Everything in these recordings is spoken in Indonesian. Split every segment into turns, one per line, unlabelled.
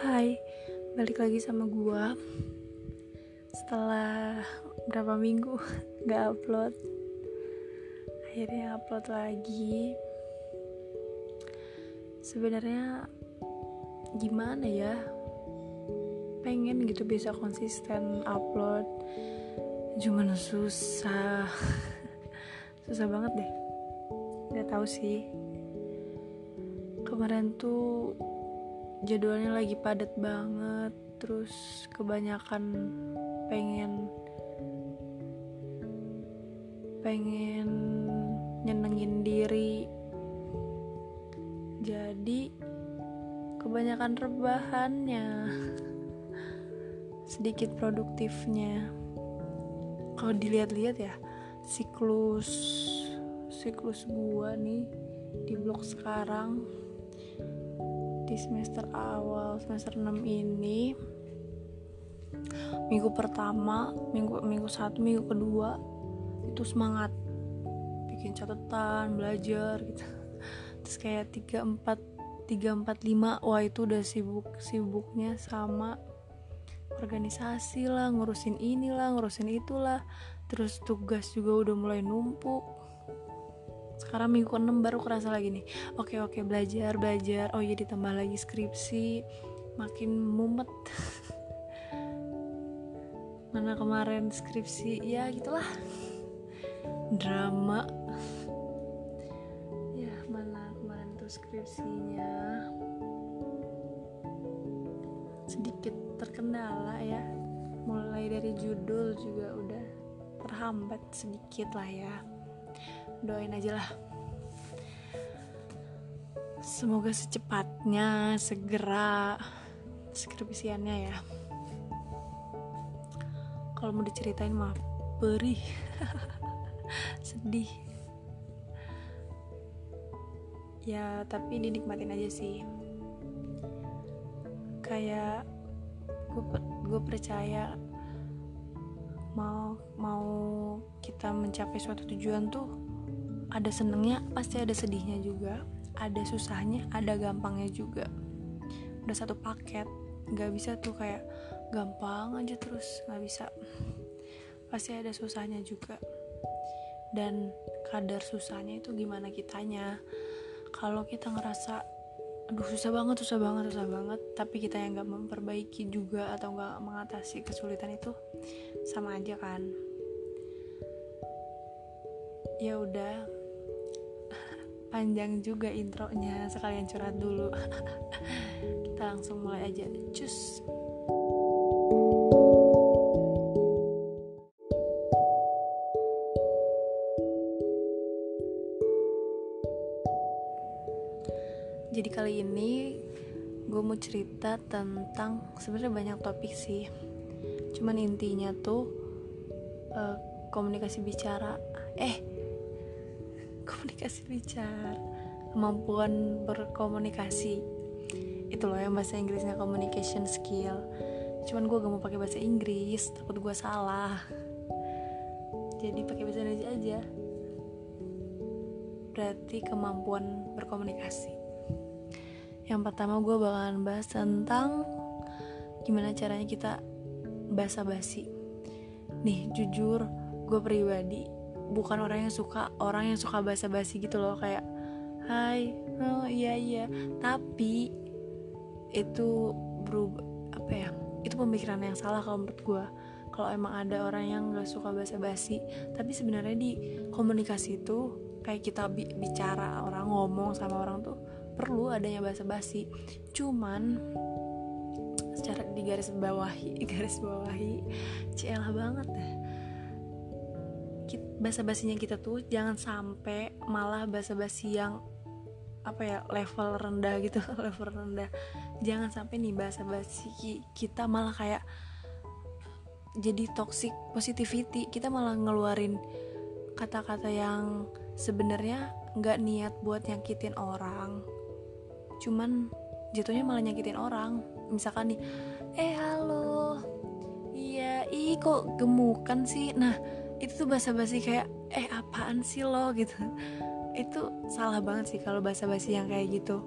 Hai, balik lagi sama gua. Setelah berapa minggu gak upload Akhirnya upload lagi. Sebenarnya gimana ya? Pengen gitu bisa konsisten upload Cuman susah. Susah banget deh. Gak tahu sih. Kemarin tuh jadwalnya lagi padat banget terus kebanyakan pengen pengen nyenengin diri. Jadi kebanyakan rebahannya sedikit produktifnya. Kalau dilihat-lihat ya siklus siklus gua nih di blog sekarang di semester awal semester 6 ini. Minggu pertama minggu minggu satu minggu kedua itu semangat. Bikin catatan belajar gitu. Terus kayak tiga empat tiga empat lima wah itu udah sibuk sibuknya sama organisasi lah ngurusin inilah ngurusin itulah. Terus tugas juga udah mulai numpuk sekarang minggu ke-6 baru kerasa lagi nih. Oke oke belajar belajar. Oh iya ditambah lagi skripsi. Makin mumet. Mana kemarin skripsi? Ya gitulah. Drama. Ya mana kemarin tuh skripsinya? Sedikit terkendala ya. Mulai dari judul juga udah terhambat sedikit lah ya doain aja lah. Semoga secepatnya segera skripsiannya ya. Kalau mau diceritain mah perih. Sedih. Ya tapi dinikmatin aja sih. Kayak gue gue percaya mau mau kita mencapai suatu tujuan tuh ada senengnya pasti ada sedihnya juga. Ada susahnya ada gampangnya juga. Udah satu paket. Nggak bisa tuh kayak gampang aja terus. Nggak bisa. Pasti ada susahnya juga. Dan kadar susahnya itu gimana kitanya? Kalau kita ngerasa aduh susah banget susah banget susah banget tapi kita yang nggak memperbaiki juga atau nggak mengatasi kesulitan itu sama aja kan? Ya udah panjang juga intronya sekalian curhat dulu. Kita langsung mulai aja. Cus. Jadi kali ini gue mau cerita tentang sebenarnya banyak topik sih. Cuman intinya tuh uh, komunikasi bicara. Eh komunikasi bicara kemampuan berkomunikasi. Itu loh yang bahasa Inggrisnya communication skill. Cuman gue gak mau pakai bahasa Inggris takut gue salah. Jadi pakai bahasa Indonesia aja. Berarti kemampuan berkomunikasi. Yang pertama gue bakalan bahas tentang gimana caranya kita basa-basi. Nih jujur gue pribadi bukan orang yang suka orang yang suka basa-basi gitu loh kayak hai oh iya iya. Tapi itu berubah apa ya itu pemikiran yang salah kalau menurut gue kalau emang ada orang yang gak suka basa-basi tapi sebenarnya di komunikasi itu kayak kita bi bicara orang ngomong sama orang tuh perlu adanya basa-basi. Cuman secara di garis bawahi garis bawahi celah banget deh bahasa basinya kita tuh jangan sampai malah bahasa basi yang apa ya level rendah gitu level rendah. Jangan sampai nih bahasa basi kita malah kayak jadi toxic positivity. Kita malah ngeluarin kata-kata yang sebenarnya nggak niat buat nyakitin orang. Cuman jatuhnya malah nyakitin orang. Misalkan nih eh halo. Iya ih kok gemukan sih? Nah itu tuh basa-basi kayak eh apaan sih lo? gitu. Itu salah banget sih kalau basa-basi yang kayak gitu.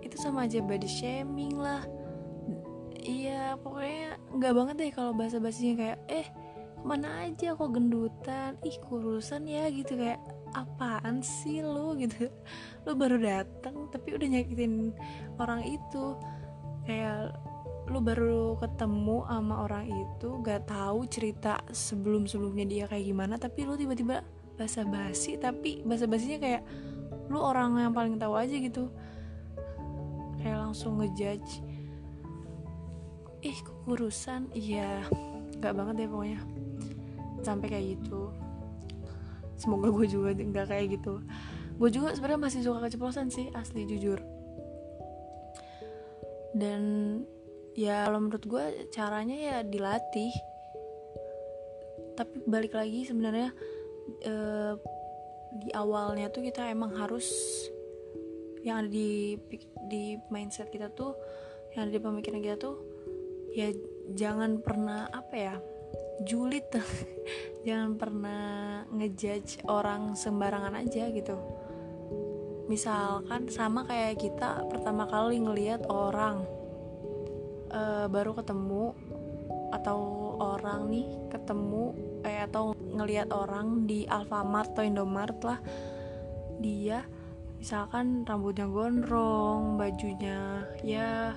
Itu sama aja body shaming lah. Iya pokoknya nggak banget deh kalau bahasa basinya kayak eh ke mana aja kok gendutan? Ih kurusan ya gitu kayak apaan sih lu gitu. Lu baru datang tapi udah nyakitin orang itu. Kayak lu baru ketemu sama orang itu gak tahu cerita sebelum sebelumnya dia kayak gimana tapi lu tiba-tiba basa basi tapi basa basinya kayak lu orang yang paling tahu aja gitu. Kayak langsung ngejudge ih kurusan iya nggak banget deh pokoknya. Sampai kayak gitu. Semoga gue juga nggak kayak gitu. Gue juga sebenarnya masih suka keceplosan sih asli jujur. Dan ya kalau menurut gue caranya ya dilatih. Tapi balik lagi sebenarnya eh, di awalnya tuh kita emang harus yang ada di di mindset kita tuh yang ada di pemikiran kita tuh ya jangan pernah apa ya julid. Jangan pernah ngejudge orang sembarangan aja gitu. Misalkan sama kayak kita pertama kali ngelihat orang uh, baru ketemu atau orang nih ketemu eh atau ngelihat orang di Alfamart atau Indomart lah dia misalkan rambutnya gondrong bajunya ya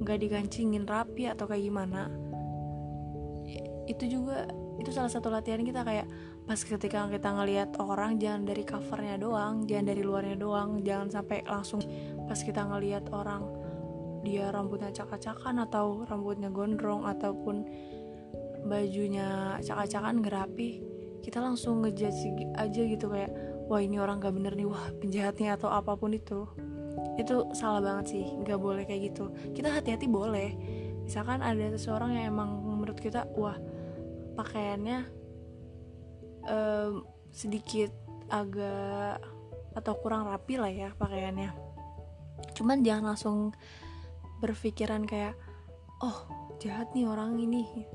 nggak digancingin rapi atau kayak gimana. Itu juga itu salah satu latihan kita kayak pas ketika kita ngelihat orang jangan dari covernya doang jangan dari luarnya doang jangan sampai langsung pas kita ngelihat orang dia rambutnya cak-cakan atau rambutnya gondrong ataupun bajunya cak-cakan gerapi kita langsung ngejudge aja gitu kayak wah ini orang gak bener nih wah penjahatnya atau apa pun itu. Itu salah banget sih nggak boleh kayak gitu. Kita hati-hati boleh. Misalkan ada seseorang yang emang menurut kita wah pakaiannya um, sedikit agak atau kurang rapi lah ya pakaiannya. Cuman jangan langsung berpikiran kayak oh jahat nih orang ini.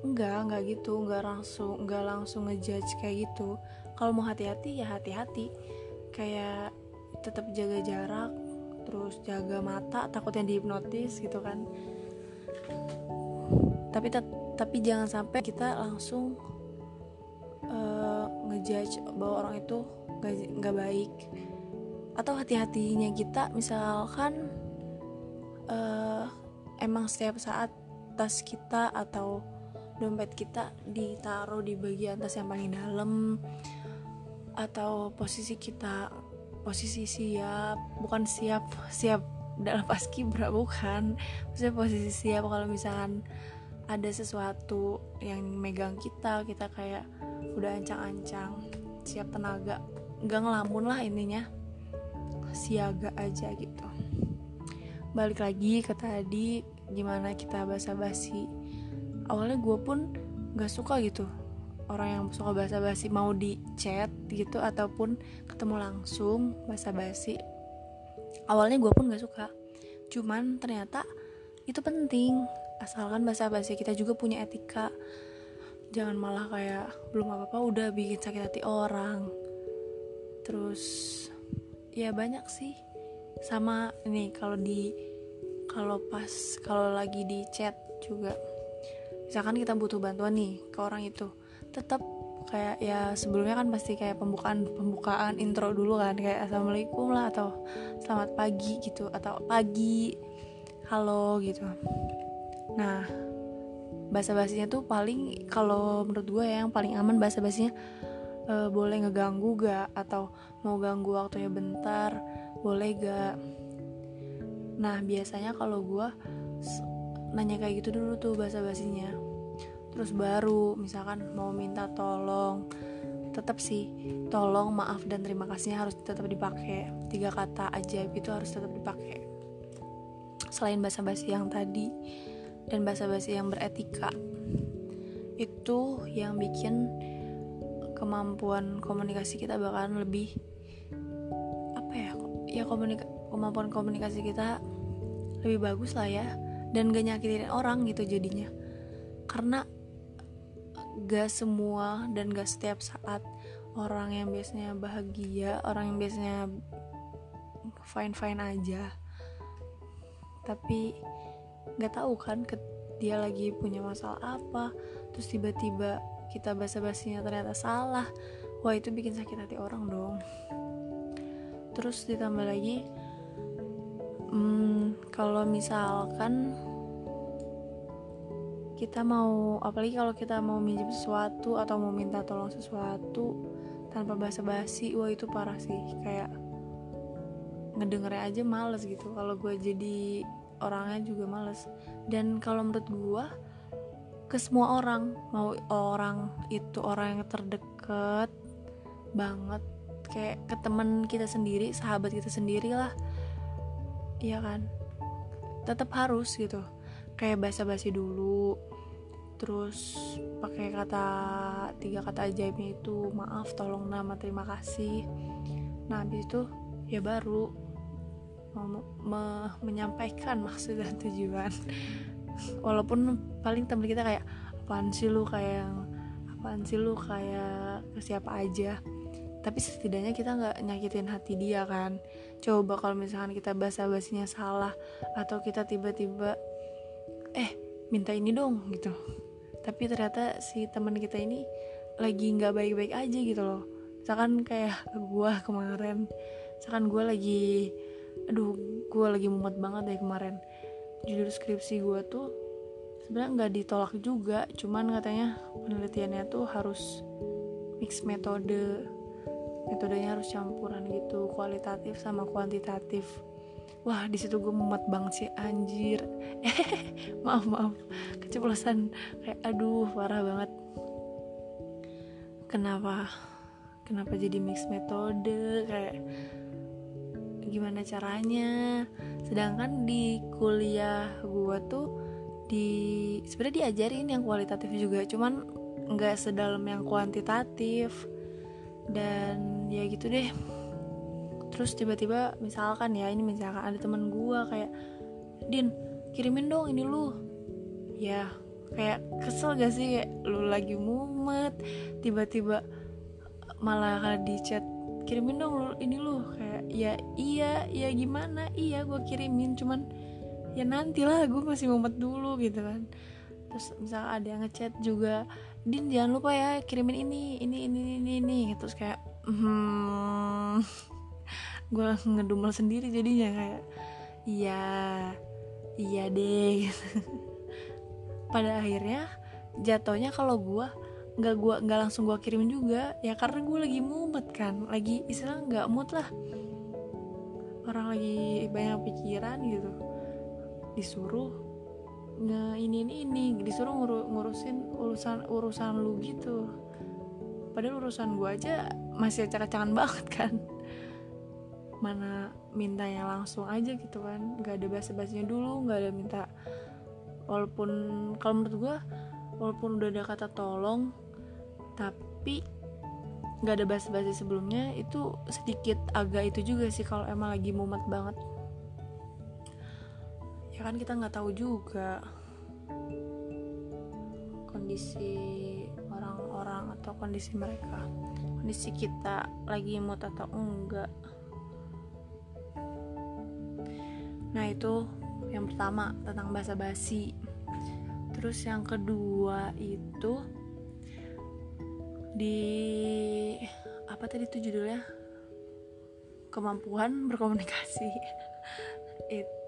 Enggak enggak gitu enggak langsung enggak langsung ngejudge kayak gitu. Kalau mau hati-hati ya hati-hati. Kayak tetap jaga jarak terus jaga mata takutnya dihipnotis gitu kan. Tapi tapi jangan sampai kita langsung uh, ngejudge bahwa orang itu nggak baik. Atau hati-hatinya kita misalkan uh, emang setiap saat tas kita atau dompet kita ditaruh di bagian tas yang paling dalam atau posisi kita posisi siap. Bukan siap siap dalam paskibra bukan. Maksudnya posisi siap kalau misalkan ada sesuatu yang megang kita kita kayak udah ancang-ancang siap tenaga. Nggak ngelamun lah intinya. Siaga aja gitu balik lagi ke tadi gimana kita basa-basi. Awalnya gue pun nggak suka gitu. Orang yang suka basa-basi mau di chat gitu ataupun ketemu langsung basa-basi. Awalnya gue pun gak suka. Cuman ternyata itu penting. Asalkan basa-basi kita juga punya etika. Jangan malah kayak belum apa-apa udah bikin sakit hati orang. Terus ya banyak sih. Sama ini kalau di kalau pas kalau lagi di chat juga. Misalkan kita butuh bantuan nih ke orang itu tetap kayak ya sebelumnya kan pasti kayak pembukaan pembukaan intro dulu kan kayak assalamualaikum lah atau selamat pagi gitu atau pagi halo gitu. Nah bahasa basinya tuh paling kalau menurut gue ya, yang paling aman bahasa basinya uh, boleh ngeganggu gak atau mau ganggu waktunya bentar boleh gak nah biasanya kalau gue nanya kayak gitu dulu tuh bahasa basinya terus baru misalkan mau minta tolong tetap sih tolong maaf dan terima kasihnya harus tetap dipakai tiga kata ajaib itu harus tetap dipakai selain bahasa basi yang tadi dan bahasa basi yang beretika itu yang bikin kemampuan komunikasi kita bakalan lebih apa ya ya komunika kemampuan komunikasi kita lebih bagus lah ya. Dan gak nyakitin orang gitu jadinya. Karena gak semua dan gak setiap saat orang yang biasanya bahagia orang yang biasanya fine fine aja. Tapi nggak tahu kan ke dia lagi punya masalah apa. Terus tiba-tiba kita basa-basinya ternyata salah. Wah itu bikin sakit hati orang dong. Terus ditambah lagi hmm, kalau misalkan kita mau apalagi kalau kita mau minjem sesuatu atau mau minta tolong sesuatu tanpa basa-basi wah itu parah sih. Kayak ngedengernya aja males gitu. Kalau gue jadi orangnya juga males. Dan kalau menurut gue ke semua orang mau orang itu orang yang terdekat banget kayak ke teman kita sendiri sahabat kita sendiri lah iya kan? Tetap harus gitu. Kayak basa-basi dulu terus pakai kata tiga kata ajaibnya itu maaf tolong nama terima kasih. Nah habis itu ya baru mau me menyampaikan maksud dan tujuan. Walaupun paling temen kita kayak apaan sih lu kayak apaan sih lu kayak siapa aja? Tapi setidaknya kita nggak nyakitin hati dia kan coba kalau misalkan kita basa basinya salah atau kita tiba-tiba eh minta ini dong gitu. Tapi ternyata si teman kita ini lagi nggak baik-baik aja gitu loh. Misalkan kayak gue kemarin misalkan gue lagi aduh gue lagi mumet banget deh kemarin. Judul skripsi gue tuh sebenarnya nggak ditolak juga cuman katanya penelitiannya tuh harus mix metode metodenya harus campuran gitu kualitatif sama kuantitatif. Wah di situ gue mumet banget sih anjir. Maaf maaf. Keceplosan kayak aduh parah banget. Kenapa? Kenapa jadi mix metode? Kayak gimana caranya? Sedangkan di kuliah gue tuh di sebenarnya diajarin yang kualitatif juga cuman nggak sedalam yang kuantitatif dan ya gitu deh. Terus tiba-tiba misalkan ya ini misalkan ada teman gue kayak din kirimin dong ini lu. Ya kayak kesel gak sih? Kayak lu lagi mumet tiba-tiba malah di chat kirimin dong lu, ini lu. Kayak ya iya ya gimana? Iya gue kirimin cuman ya nanti lah gue masih mumet dulu gitu kan terus misal ada yang ngechat juga din jangan lupa ya kirimin ini ini ini ini ini terus kayak hmm. Gue ngedumel sendiri jadinya kayak iya iya deh pada akhirnya jatuhnya kalau gue nggak gue nggak langsung gue kirim juga ya karena gue lagi mumet kan lagi istilah nggak mood lah. Orang lagi banyak pikiran gitu. Disuruh nge ini ini disuruh ngur ngurusin urusan urusan lu gitu. Padahal urusan gue aja masih acak-acakan banget kan. Mana mintanya langsung aja gitu kan. Nggak ada bahasa bahasanya dulu nggak ada minta walaupun kalau menurut gue walaupun udah ada kata tolong tapi nggak ada bahasa basi sebelumnya itu sedikit agak itu juga sih kalau emang lagi mumet banget ya kan kita nggak tahu juga kondisi orang-orang atau kondisi mereka. Kondisi kita lagi mood atau enggak. Nah itu yang pertama tentang bahasa basi. Terus yang kedua itu di apa tadi itu judulnya? Kemampuan berkomunikasi. Itu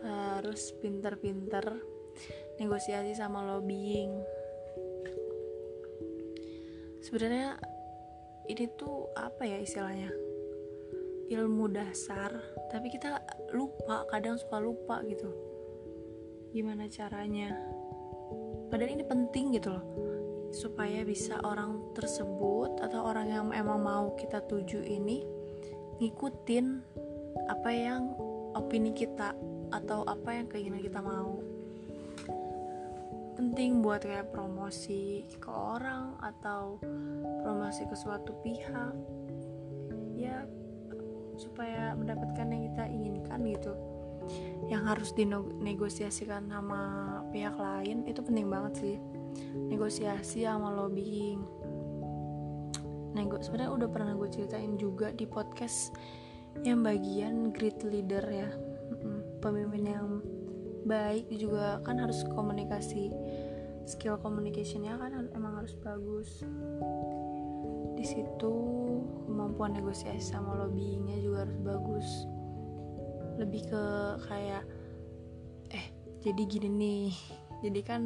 harus pinter-pinter negosiasi sama lobbying. Sebenarnya ini tuh apa ya istilahnya? Ilmu dasar tapi kita lupa kadang suka lupa gitu. Gimana caranya? Padahal ini penting gitu loh supaya bisa orang tersebut atau orang yang emang mau kita tuju ini ngikutin apa yang opini kita atau apa yang keinginan kita mau. Penting buat kayak promosi ke orang atau promosi ke suatu pihak. Ya supaya mendapatkan yang kita inginkan gitu. Yang harus dinegosiasikan sama pihak lain itu penting banget sih. Negosiasi sama lobbying. Nego sebenarnya udah pernah gue ceritain juga di podcast yang bagian great leader ya. Pemimpin yang baik juga kan harus komunikasi skill communicationnya kan emang harus bagus. Di situ kemampuan negosiasi sama lobbyingnya juga harus bagus. Lebih ke kayak eh jadi gini nih jadi kan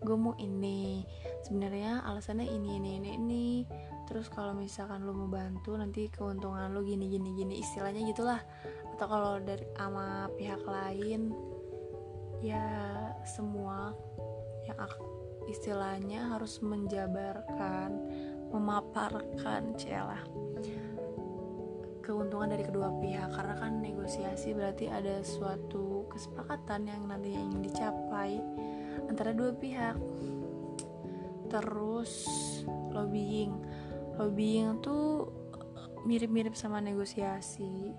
gue mau ini sebenarnya alasannya ini ini ini ini terus kalau misalkan lo mau bantu nanti keuntungan lo gini gini gini istilahnya gitulah. Atau kalau dari ama pihak lain ya semua yang istilahnya harus menjabarkan memaparkan celah keuntungan dari kedua pihak karena kan negosiasi berarti ada suatu kesepakatan yang nantinya ingin dicapai antara dua pihak. Terus lobbying lobbying tuh mirip-mirip sama negosiasi.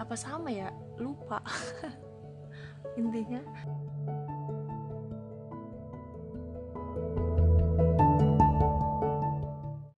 Apa sama ya? Lupa. Intinya